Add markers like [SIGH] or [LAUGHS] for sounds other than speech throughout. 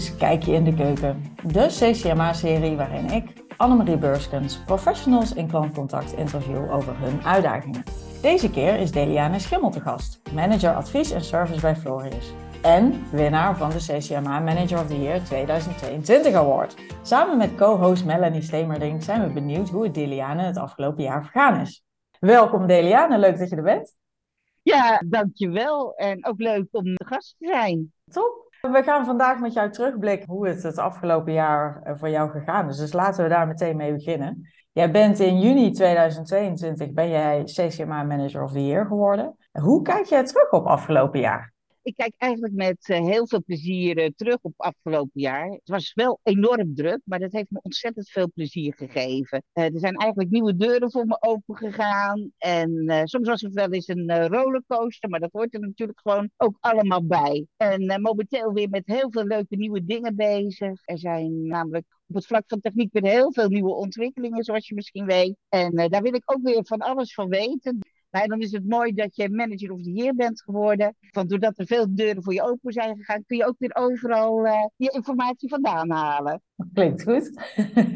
is Kijkje in de Keuken, de CCMA-serie waarin ik, Annemarie Beurskens, professionals in klantcontact interview over hun uitdagingen. Deze keer is Deliane Schimmel te gast, manager advies en service bij Florius. En winnaar van de CCMA Manager of the Year 2022 Award. Samen met co-host Melanie Stemerding zijn we benieuwd hoe het Deliane het afgelopen jaar vergaan is. Welkom Deliane, leuk dat je er bent. Ja, dankjewel. En ook leuk om de gast te zijn. Top. We gaan vandaag met jou terugblikken hoe het het afgelopen jaar eh, voor jou gegaan is. Dus laten we daar meteen mee beginnen. Jij bent in juni 2022 ben jij CCMA Manager of the Year geworden. Hoe kijk jij terug op afgelopen jaar? Ik kijk eigenlijk met eh, heel veel plezier uh, terug op afgelopen jaar. Het was wel enorm druk, maar dat heeft me ontzettend veel plezier gegeven. Uh, er zijn eigenlijk nieuwe deuren voor me open gegaan. En soms was het wel eens een rollercoaster, maar dat hoort er natuurlijk gewoon ook allemaal bij. En momenteel weer met heel veel leuke nieuwe dingen bezig. Er zijn namelijk op het vlak van techniek weer heel veel nieuwe ontwikkelingen, zoals je misschien weet. En daar wil ik ook weer van alles van weten. Nou, dan is het mooi dat je manager of the year bent geworden. Want doordat er veel deuren voor je open zijn gegaan, kun je ook weer overal uh, je informatie vandaan halen. Klinkt goed.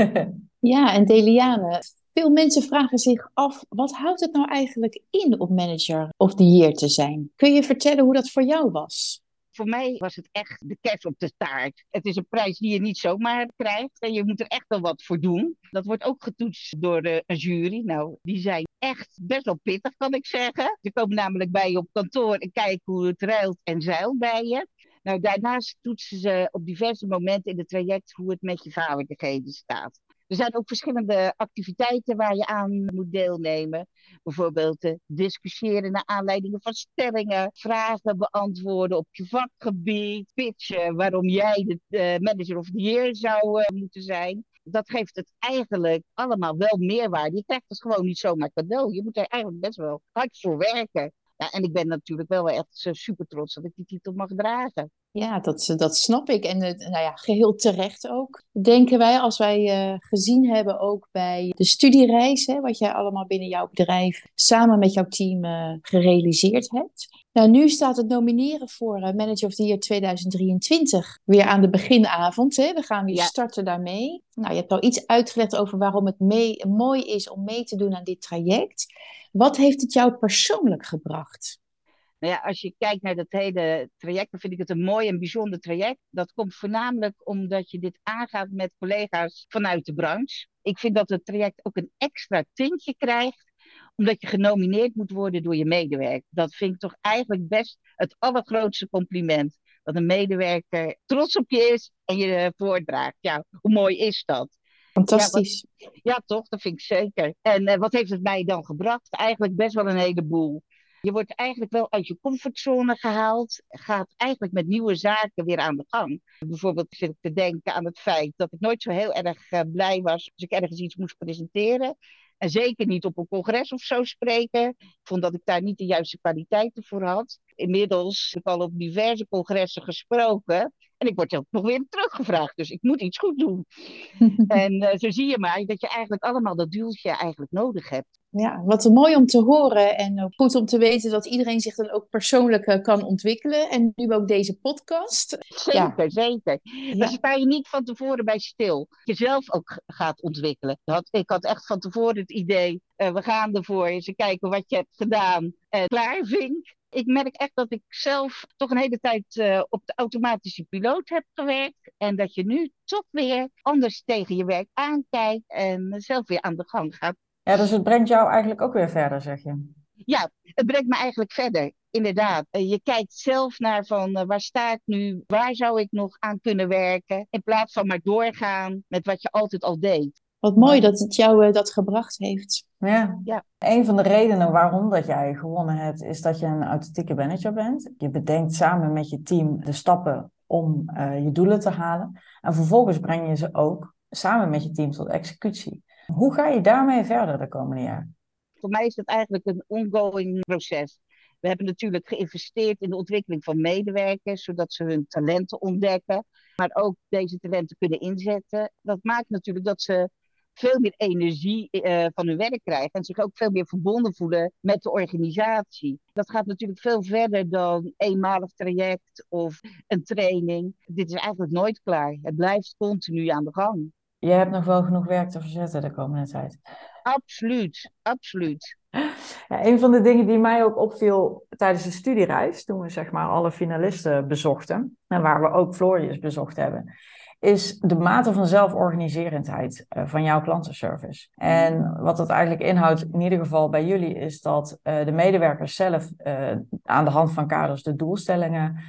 [LAUGHS] ja, en Deliane, veel mensen vragen zich af, wat houdt het nou eigenlijk in om manager of the year te zijn? Kun je vertellen hoe dat voor jou was? Voor mij was het echt de kerst op de taart. Het is een prijs die je niet zomaar krijgt en je moet er echt wel wat voor doen. Dat wordt ook getoetst door eh, een jury. Nou, die zijn echt best wel pittig, kan ik zeggen. Ze komen namelijk bij je op kantoor en kijken hoe het ruilt en zeilt bij je. Nou, daarnaast toetsen ze op diverse momenten in het traject hoe het met je vaardigheden staat. Er zijn ook verschillende activiteiten waar je aan moet deelnemen. Bijvoorbeeld uh, discussiëren naar aanleiding van stellingen, vragen beantwoorden op je vakgebied, pitchen waarom jij de manager of the year zou uh, moeten zijn. Dat geeft het eigenlijk allemaal wel meerwaarde. Je krijgt het gewoon niet zomaar cadeau. Je moet er eigenlijk best wel hard voor werken. Ja, en ik ben natuurlijk wel echt super trots dat ik die titel mag dragen. Ja, dat, dat snap ik. En nou ja, geheel terecht ook. Denken wij, als wij uh, gezien hebben ook bij de studiereis, hè, wat jij allemaal binnen jouw bedrijf samen met jouw team uh, gerealiseerd hebt. Nou, nu staat het nomineren voor uh, Manager of the Year 2023 weer aan de beginavond. Hè. We gaan weer ja. starten daarmee. Nou, je hebt al iets uitgelegd over waarom het mee, mooi is om mee te doen aan dit traject. Wat heeft het jou persoonlijk gebracht? Nou ja, als je kijkt naar dat hele traject, dan vind ik het een mooi en bijzonder traject. Dat komt voornamelijk omdat je dit aangaat met collega's vanuit de branche. Ik vind dat het traject ook een extra tintje krijgt, omdat je genomineerd moet worden door je medewerker. Dat vind ik toch eigenlijk best het allergrootste compliment. Dat een medewerker trots op je is en je voordraagt. Ja, hoe mooi is dat? Fantastisch. Ja, wat, ja, toch? Dat vind ik zeker. En uh, wat heeft het mij dan gebracht? Eigenlijk best wel een heleboel. Je wordt eigenlijk wel uit je comfortzone gehaald, gaat eigenlijk met nieuwe zaken weer aan de gang. Bijvoorbeeld zit ik te denken aan het feit dat ik nooit zo heel erg uh, blij was als ik ergens iets moest presenteren. En zeker niet op een congres of zo spreken. Ik vond dat ik daar niet de juiste kwaliteiten voor had. Inmiddels heb ik al op diverse congressen gesproken. En ik word dan nog weer teruggevraagd. Dus ik moet iets goed doen. [LAUGHS] en uh, zo zie je maar dat je eigenlijk allemaal dat duwtje eigenlijk nodig hebt. Ja, wat mooi om te horen en ook goed om te weten dat iedereen zich dan ook persoonlijk uh, kan ontwikkelen. En nu ook deze podcast. Zeker, ja. zeker. Ja. Daar sta je niet van tevoren bij stil. Jezelf ook gaat ontwikkelen. Ik had echt van tevoren het idee, uh, we gaan ervoor. Eens kijken wat je hebt gedaan. Klaar, vink ik merk echt dat ik zelf toch een hele tijd uh, op de automatische piloot heb gewerkt. En dat je nu toch weer anders tegen je werk aankijkt en zelf weer aan de gang gaat. Ja, dus het brengt jou eigenlijk ook weer verder, zeg je? Ja, het brengt me eigenlijk verder. Inderdaad. Uh, je kijkt zelf naar van waar sta ik nu? Waar zou ik nog aan kunnen werken? In plaats van maar doorgaan met wat je altijd al deed. Wat mooi dat het jou uh, dat gebracht heeft. Ja. ja, een van de redenen waarom dat jij gewonnen hebt, is dat je een authentieke manager bent. Je bedenkt samen met je team de stappen om uh, je doelen te halen. En vervolgens breng je ze ook samen met je team tot executie. Hoe ga je daarmee verder de komende jaar? Voor mij is het eigenlijk een ongoing proces. We hebben natuurlijk geïnvesteerd in de ontwikkeling van medewerkers, zodat ze hun talenten ontdekken, maar ook deze talenten kunnen inzetten. Dat maakt natuurlijk dat ze veel meer energie uh, van hun werk krijgen en zich ook veel meer verbonden voelen met de organisatie. Dat gaat natuurlijk veel verder dan eenmalig traject of een training. Dit is eigenlijk nooit klaar. Het blijft continu aan de gang. Je hebt nog wel genoeg werk te verzetten de komende tijd. Absoluut, absoluut. Ja, een van de dingen die mij ook opviel tijdens de studiereis, toen we zeg maar alle finalisten bezochten, en waar we ook Florius bezocht hebben, is de mate van zelforganiserendheid uh, van jouw klantenservice. En wat dat eigenlijk inhoudt, in ieder geval bij jullie, is dat uh, de medewerkers zelf uh, aan de hand van kaders de doelstellingen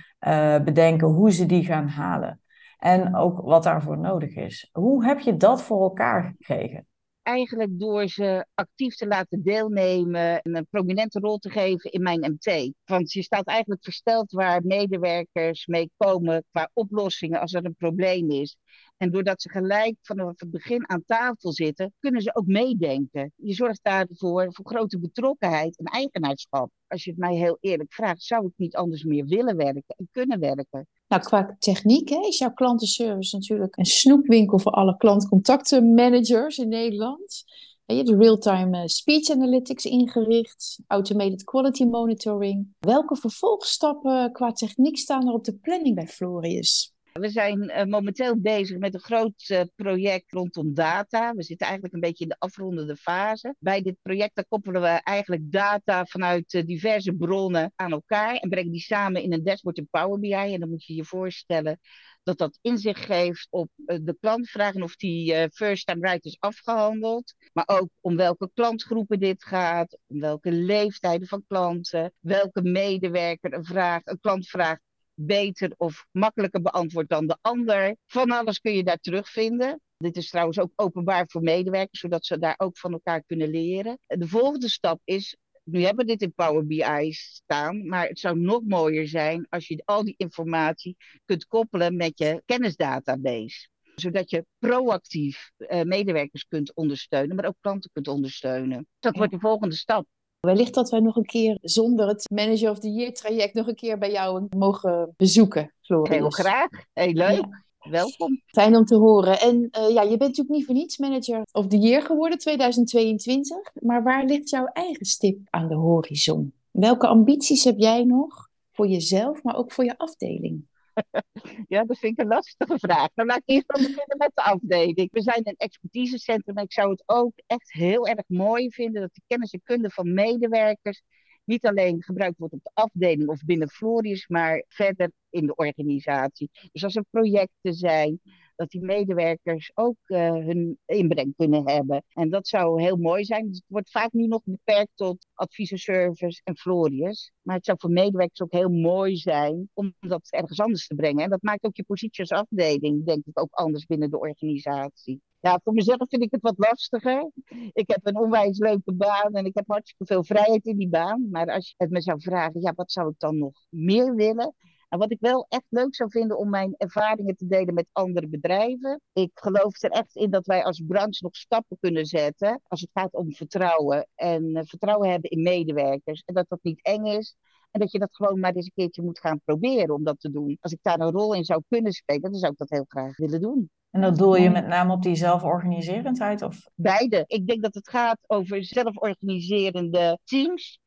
bedenken hoe ze die gaan halen. En ook wat daarvoor nodig is. Hoe heb je dat voor elkaar gekregen? Eigenlijk door ze actief te laten deelnemen en een prominente rol te geven in mijn MT. Want je staat eigenlijk versteld waar medewerkers mee komen qua oplossingen als er een probleem is. En doordat ze gelijk vanaf het begin aan tafel zitten, kunnen ze ook meedenken. Je zorgt daarvoor voor grote betrokkenheid en eigenaarschap. Als je het mij heel eerlijk vraagt, zou ik niet anders meer willen werken en kunnen werken. Nou, qua techniek hè, is jouw klantenservice natuurlijk een snoepwinkel voor alle klantcontactenmanagers in Nederland. Je hebt real-time eh, speech analytics ingericht, automated quality monitoring. Welke vervolgstappen qua techniek staan er op de planning bij Florius? We zijn uh, momenteel bezig met een groot uh, project rondom data. We zitten eigenlijk een beetje in de afrondende fase. Bij dit project koppelen we eigenlijk data vanuit uh, diverse bronnen aan elkaar en brengen die samen in een dashboard in Power BI. En dan moet je je voorstellen dat dat inzicht geeft op de klantvraag en of die first time right is afgehandeld. Maar ook om welke klantgroepen dit gaat, om welke leeftijden van klanten, welke medewerker een, vraag, een klant vraagt beter of makkelijker beantwoord dan de ander. Van alles kun je daar terugvinden. Dit is trouwens ook openbaar voor medewerkers, zodat ze daar ook van elkaar kunnen leren. De volgende stap is nu hebben we dit in Power BI staan, maar het zou nog mooier zijn als je al die informatie kunt koppelen met je kennisdatabase. Zodat je proactief uh, medewerkers kunt ondersteunen, maar ook klanten kunt ondersteunen. Dat wordt de volgende stap. Wellicht dat wij nog een keer zonder het Manager of the Year traject nog een keer bij jou mogen bezoeken, Floris. Heel graag, heel leuk. Welkom. Fijn om te horen. En uh, ja, je bent natuurlijk niet voor niets Manager of the Year geworden 2022. Maar waar ligt jouw eigen stip aan de horizon? Welke ambities heb jij nog voor jezelf, maar ook voor je afdeling? [LAUGHS] Ja, dat vind ik een lastige vraag. Dan laat ik eerst dan beginnen met de afdeling. We zijn een expertisecentrum en ik zou het ook echt heel erg mooi vinden dat de kennis en kunde van medewerkers niet alleen gebruikt wordt op de afdeling of binnen Florius, maar verder in de organisatie. Dus als er projecten zijn, dat die medewerkers ook uh, hun inbreng kunnen hebben. En dat zou heel mooi zijn. Dus het wordt vaak nu nog beperkt tot adviesservice en Florius. Maar het zou voor medewerkers ook heel mooi zijn om dat ergens anders te brengen. En dat maakt ook je positie als afdeling, denk ik, ook anders binnen de organisatie. Ja, voor mezelf vind ik het wat lastiger. Ik heb een onwijs leuke baan en ik heb hartstikke veel vrijheid in die baan. Maar als je het me zou vragen, ja, wat zou ik dan nog meer willen? En wat ik wel echt leuk zou vinden om mijn ervaringen te delen met andere bedrijven. Ik geloof er echt in dat wij als branche nog stappen kunnen zetten als het gaat om vertrouwen. En uh, vertrouwen hebben in medewerkers. En dat dat niet eng is. En dat je dat gewoon maar eens een keertje moet gaan proberen om dat te doen. Als ik daar een rol in zou kunnen spelen, dan zou ik dat heel graag willen doen. En dat doel je met name op die zelforganiserendheid? Of? Beide. Ik denk dat het gaat over zelforganiserende teams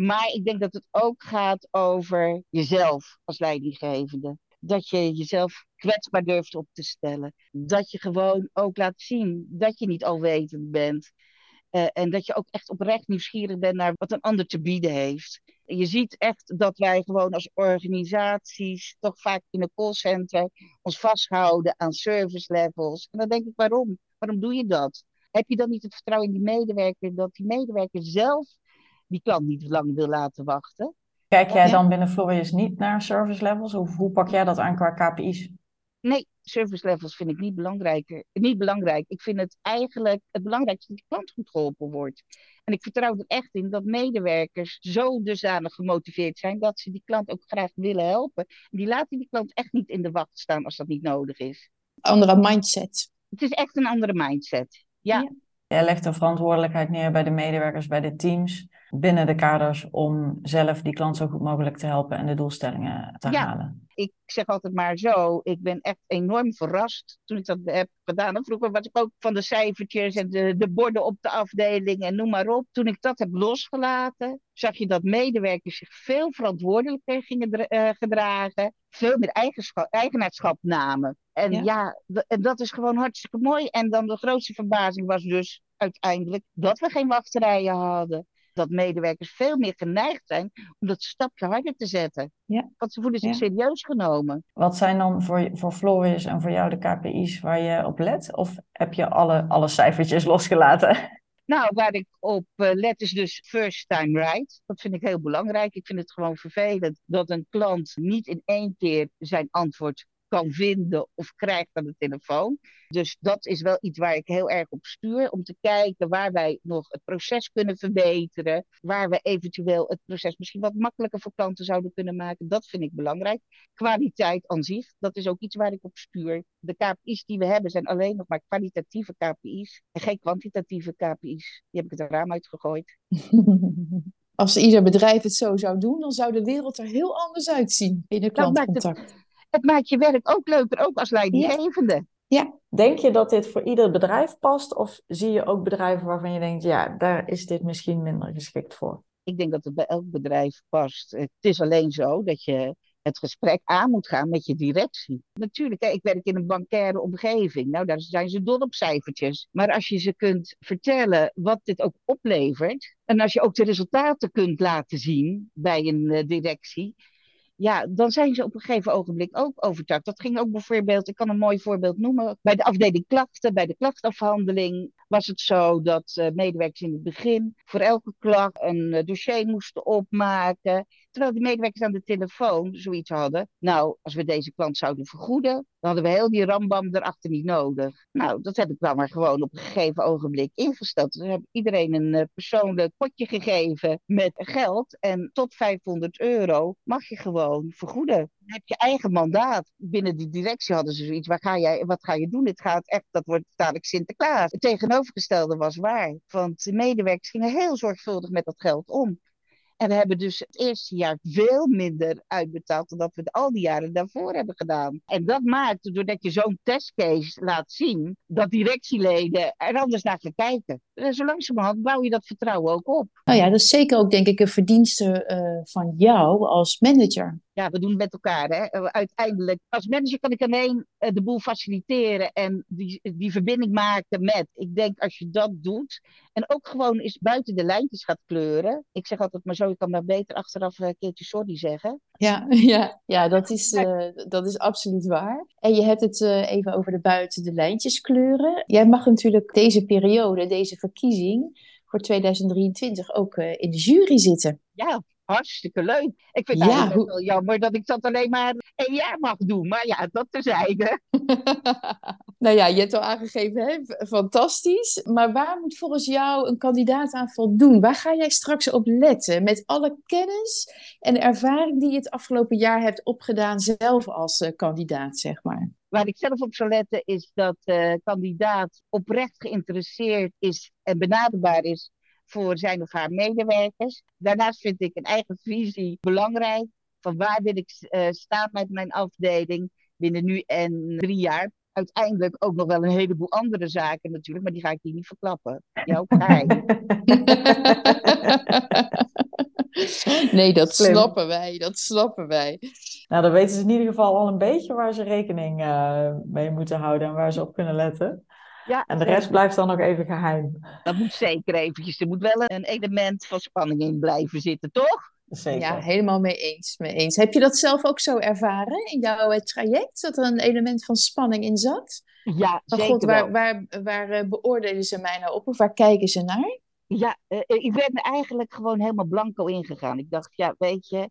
maar ik denk dat het ook gaat over jezelf als leidinggevende. Dat je jezelf kwetsbaar durft op te stellen. Dat je gewoon ook laat zien dat je niet alwetend bent. Uh, en dat je ook echt oprecht nieuwsgierig bent naar wat een ander te bieden heeft. Je ziet echt dat wij gewoon als organisaties toch vaak in een callcenter ons vasthouden aan service levels. En dan denk ik, waarom? Waarom doe je dat? Heb je dan niet het vertrouwen in die medewerker dat die medewerker zelf die klant niet lang wil laten wachten. Kijk jij dan binnen Florius niet naar service levels? Of hoe pak jij dat aan qua KPI's? Nee, service levels vind ik niet, belangrijker, niet belangrijk. Ik vind het eigenlijk het belangrijkste dat de klant goed geholpen wordt. En ik vertrouw er echt in dat medewerkers zo dusdanig gemotiveerd zijn dat ze die klant ook graag willen helpen. En die laten die klant echt niet in de wacht staan als dat niet nodig is. Andere mindset. Het is echt een andere mindset. ja. ja. Jij legt de verantwoordelijkheid neer bij de medewerkers, bij de teams, binnen de kaders om zelf die klant zo goed mogelijk te helpen en de doelstellingen te Ja. halen. ik zeg altijd maar zo, ik ben echt enorm verrast toen ik dat heb gedaan. En vroeger was ik ook van de cijfertjes en de, de borden op de afdeling en noem maar op. Toen ik dat heb losgelaten, zag je dat medewerkers zich veel verantwoordelijker gingen eh, gedragen. Veel meer eigenaarschap namen. En Ja. en dat is gewoon hartstikke mooi. En dan de grootste verbazing was dus uiteindelijk dat we geen wachterijen hadden. Dat medewerkers veel meer geneigd zijn om dat stapje harder te zetten. Ja. Want ze voelen zich Ja. serieus genomen. Wat zijn dan voor, voor Floris en voor jou de KPI's waar je op let? Of heb je alle, alle cijfertjes [LAUGHS] losgelaten? Nou, waar ik op eh, let is dus first time right. Dat vind ik heel belangrijk. Ik vind het gewoon vervelend dat een klant niet in één keer zijn antwoord kan vinden of krijgt aan de telefoon. Dus dat is wel iets waar ik heel erg op stuur. Om te kijken waar wij nog het proces kunnen verbeteren. Waar we eventueel het proces misschien wat makkelijker voor klanten zouden kunnen maken. Dat vind ik belangrijk. Kwaliteit aan zich, dat is ook iets waar ik op stuur. De KPI's die we hebben zijn alleen nog maar kwalitatieve KPI's. En geen kwantitatieve KPI's. Die heb ik het raam uitgegooid. [LAUGHS] Als ieder bedrijf het zo zou doen, dan zou de wereld er heel anders uitzien in de klantcontact. Het maakt je werk ook leuker, ook als leidinggevende. Denk je dat dit voor ieder bedrijf past? Of zie je ook bedrijven waarvan je denkt, ja, daar is dit misschien minder geschikt voor? Ik denk dat het bij elk bedrijf past. Het is alleen zo dat je het gesprek aan moet gaan met je directie. Natuurlijk, hè, ik werk in een bankaire omgeving. Nou, daar zijn ze dol op cijfertjes. Maar als je ze kunt vertellen wat dit ook oplevert. En als je ook de resultaten kunt laten zien bij een eh, directie. Ja, dan zijn ze op een gegeven ogenblik ook overtuigd. Dat ging ook bijvoorbeeld, ik kan een mooi voorbeeld noemen. Bij de afdeling klachten, bij de klachtafhandeling, was het zo dat eh, medewerkers in het begin voor elke klacht een eh, dossier moesten opmaken. Terwijl die medewerkers aan de telefoon zoiets hadden. Nou, als we deze klant zouden vergoeden, dan hadden we heel die rambam erachter niet nodig. Nou, dat heb ik dan maar gewoon op een gegeven ogenblik ingesteld. Dus heb ik iedereen een eh, persoonlijk potje gegeven met geld. En tot 500 euro mag je gewoon vergoeden. Dan heb je eigen mandaat. Binnen die directie hadden ze zoiets. Waar ga jij, wat ga je doen? Dit gaat echt, dat wordt dadelijk Sinterklaas. Het tegenovergestelde was waar. Want de medewerkers gingen heel zorgvuldig met dat geld om. En we hebben dus het eerste jaar veel minder uitbetaald dan dat we al die jaren daarvoor hebben gedaan. En dat maakt, doordat je zo'n testcase laat zien, dat directieleden er anders naar gaan kijken. En zo langzamerhand bouw je dat vertrouwen ook op. Nou ja, dat is zeker ook denk ik een verdienste eh, van jou als manager. Ja, we doen het met elkaar. Hè. Eh, Uiteindelijk, als manager kan ik alleen eh, de boel faciliteren en die, die verbinding maken met. Ik denk als je dat doet en ook gewoon eens buiten de lijntjes gaat kleuren. Ik zeg altijd maar zo, je kan maar beter achteraf een keertje sorry zeggen. Ja, [LAUGHS] ja, ja dat, is, eh, dat is absoluut waar. En je hebt het eh, even over de buiten de lijntjes kleuren. Jij mag natuurlijk deze periode, deze verkiezing voor 2023 ook eh, in de jury zitten. Ja, hartstikke leuk. Ik vind het Ja, eigenlijk hoe- best wel jammer dat ik dat alleen maar één jaar mag doen. Maar ja, dat terzijde. [LAUGHS] nou ja, je hebt al aangegeven, hè? fantastisch. Maar waar moet volgens jou een kandidaat aan voldoen? Waar ga jij straks op letten? Met alle kennis en ervaring die je het afgelopen jaar hebt opgedaan, zelf als eh, kandidaat, zeg maar. Waar ik zelf op zou letten is dat de kandidaat oprecht geïnteresseerd is en benaderbaar is voor zijn of haar medewerkers. Daarnaast vind ik een eigen visie belangrijk. Van waar wil ik eh, staan met mijn afdeling binnen nu en drie jaar. Uiteindelijk ook nog wel een heleboel andere zaken natuurlijk, maar die ga ik hier niet verklappen. Ja, ook hij. nee, dat Slim. snappen wij, dat snappen wij. Nou, dan weten ze in ieder geval al een beetje waar ze rekening eh, mee moeten houden en waar ze op kunnen letten. Ja, En de rest blijft dan nog even geheim. dat moet zeker eventjes. Er moet wel een element van spanning in blijven zitten, toch? Zeker. Ja, helemaal mee eens, mee eens. Heb je dat zelf ook zo ervaren in jouw eh, traject? Dat er een element van spanning in zat? Ja, Van zeker god, wel. waar, waar, waar eh, beoordelen ze mij nou op? Of waar kijken ze naar? Ja, eh, ik ben er eigenlijk gewoon helemaal blanco ingegaan. Ik dacht, ja, weet je,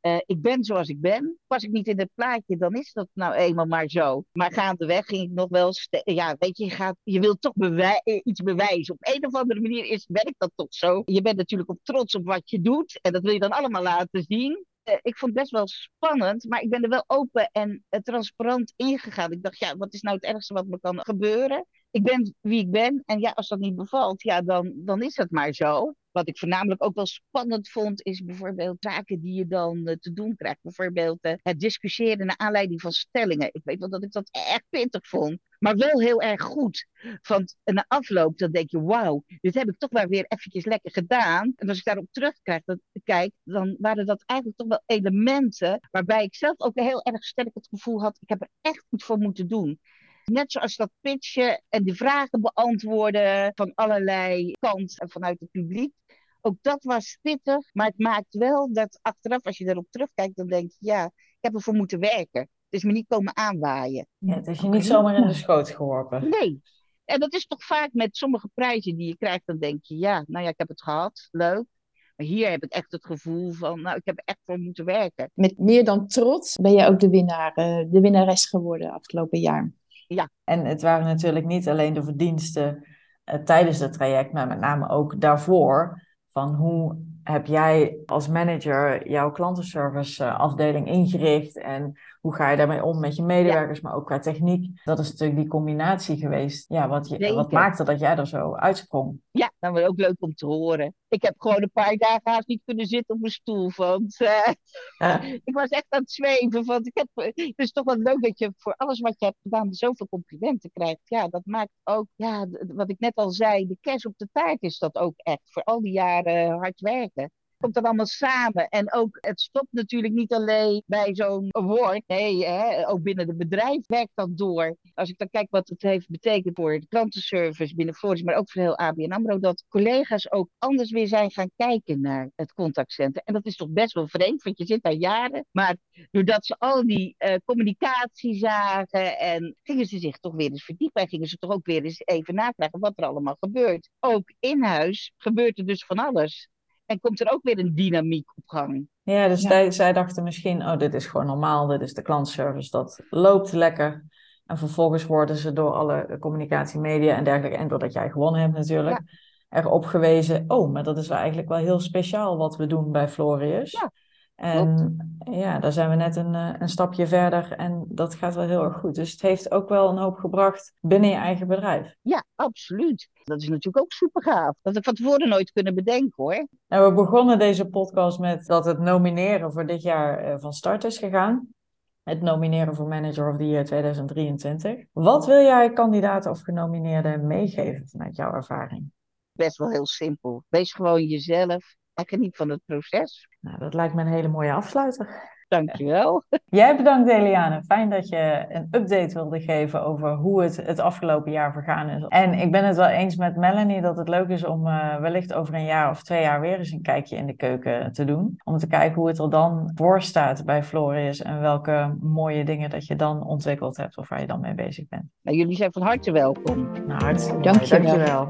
eh, ik ben zoals ik ben. Was ik niet in het plaatje, dan is dat nou eenmaal maar zo. Maar gaandeweg ging ik nog wel... Ja, weet je, je, gaat, je wilt toch eh, iets bewijzen. Op een of andere manier is, werkt dat toch zo. Je bent natuurlijk ook trots op wat je doet. En dat wil je dan allemaal laten zien. ik vond het best wel spannend, maar ik ben er wel open en transparant ingegaan. Ik dacht, ja, wat is nou het ergste wat me kan gebeuren? Ik ben wie ik ben en ja, als dat niet bevalt, ja, dan, dan is het maar zo. Wat ik voornamelijk ook wel spannend vond, is bijvoorbeeld zaken die je dan eh, te doen krijgt. Bijvoorbeeld uh, het discussiëren naar aanleiding van stellingen. Ik weet wel dat ik dat echt pittig vond, maar wel heel erg goed. Want na afloop, dan denk je, wauw, dit heb ik toch wel weer eventjes lekker gedaan. En als ik daarop terugkijk, dan, kijk, dan waren dat eigenlijk toch wel elementen waarbij ik zelf ook heel erg sterk het gevoel had, ik heb er echt goed voor moeten doen. Net zoals dat pitchen en de vragen beantwoorden van allerlei kanten vanuit het publiek. Ook dat was pittig, maar het maakt wel dat achteraf, als je erop terugkijkt, dan denk je, ja, ik heb ervoor moeten werken. Het is me niet komen aanwaaien. Ja, het is je niet zomaar in de schoot geworpen. Nee. En dat is toch vaak met sommige prijzen die je krijgt, dan denk je, ja, nou ja, ik heb het gehad, leuk. Maar hier heb ik echt het gevoel van, nou, ik heb er echt voor moeten werken. Met meer dan trots ben je ook de winnaar, eh, de winnares geworden afgelopen jaar. Ja. En het waren natuurlijk niet alleen de verdiensten uh, tijdens het traject, maar met name ook daarvoor. Van hoe heb jij als manager jouw klantenservice eh, afdeling ingericht en hoe ga je daarmee om met je medewerkers, maar ook qua techniek. Dat is natuurlijk die combinatie geweest. Ja, wat, je, wat maakte dat jij er zo uitsprong? Ja, dat was ook leuk om te horen. Ik heb gewoon een paar dagen haast niet kunnen zitten op mijn stoel. Want uh, [LAUGHS] ik was echt aan het zweven. Want ik heb, het is toch wel leuk dat je voor alles wat je hebt gedaan zoveel complimenten krijgt. Ja, dat maakt ook, ja, wat ik net al zei, de kers op de taart is dat ook echt. Voor al die jaren hard werken komt dat allemaal samen. En ook, het stopt natuurlijk niet alleen bij zo'n award. Nee, hè, ook binnen het bedrijf werkt dat door. Als ik dan kijk wat het heeft betekend voor de klantenservice binnen Floris, maar ook voor heel ABN AMRO, dat collega's ook anders weer zijn gaan kijken naar het contactcenter. En dat is toch best wel vreemd, want je zit daar jaren. Maar doordat ze al die uh, communicatie zagen en gingen ze zich toch weer eens verdiepen en gingen ze toch ook weer eens even nakijken wat er allemaal gebeurt. Ook in huis gebeurt er dus van alles. En komt er ook weer een dynamiek op gang. Ja, dus Zij, zij dachten misschien, oh, dit is gewoon normaal, dit is de klantservice, dat loopt lekker. En vervolgens worden ze door alle communicatie, media en dergelijke, en doordat jij gewonnen hebt natuurlijk, ja. erop gewezen, oh, maar dat is wel eigenlijk wel heel speciaal wat we doen bij Florius. Ja. En ja, daar zijn we net een, eh, een stapje verder en dat gaat wel heel erg goed. Dus het heeft ook wel een hoop gebracht binnen je eigen bedrijf. Ja, absoluut. Dat is natuurlijk ook super gaaf. Dat ik van tevoren nooit kunnen bedenken hoor. En we begonnen deze podcast met dat het nomineren voor dit jaar eh, van start is gegaan. Het nomineren voor Manager of the Year 2023. Wat wil jij kandidaten of genomineerden meegeven vanuit jouw ervaring? Best wel heel simpel. Wees gewoon jezelf en geniet van het proces. Nou, dat lijkt me een hele mooie afsluiter. Dankjewel. [LAUGHS] Jij bedankt Eliane. Fijn dat je een update wilde geven over hoe het het afgelopen jaar vergaan is. En ik ben het wel eens met Melanie dat het leuk is om uh, wellicht over een jaar of twee jaar weer eens een kijkje in de keuken te doen. Om te kijken hoe het er dan voor staat bij Florius en welke mooie dingen dat je dan ontwikkeld hebt of waar je dan mee bezig bent. Nou, jullie zijn van harte welkom. Nou, hartstikke Dank je wel.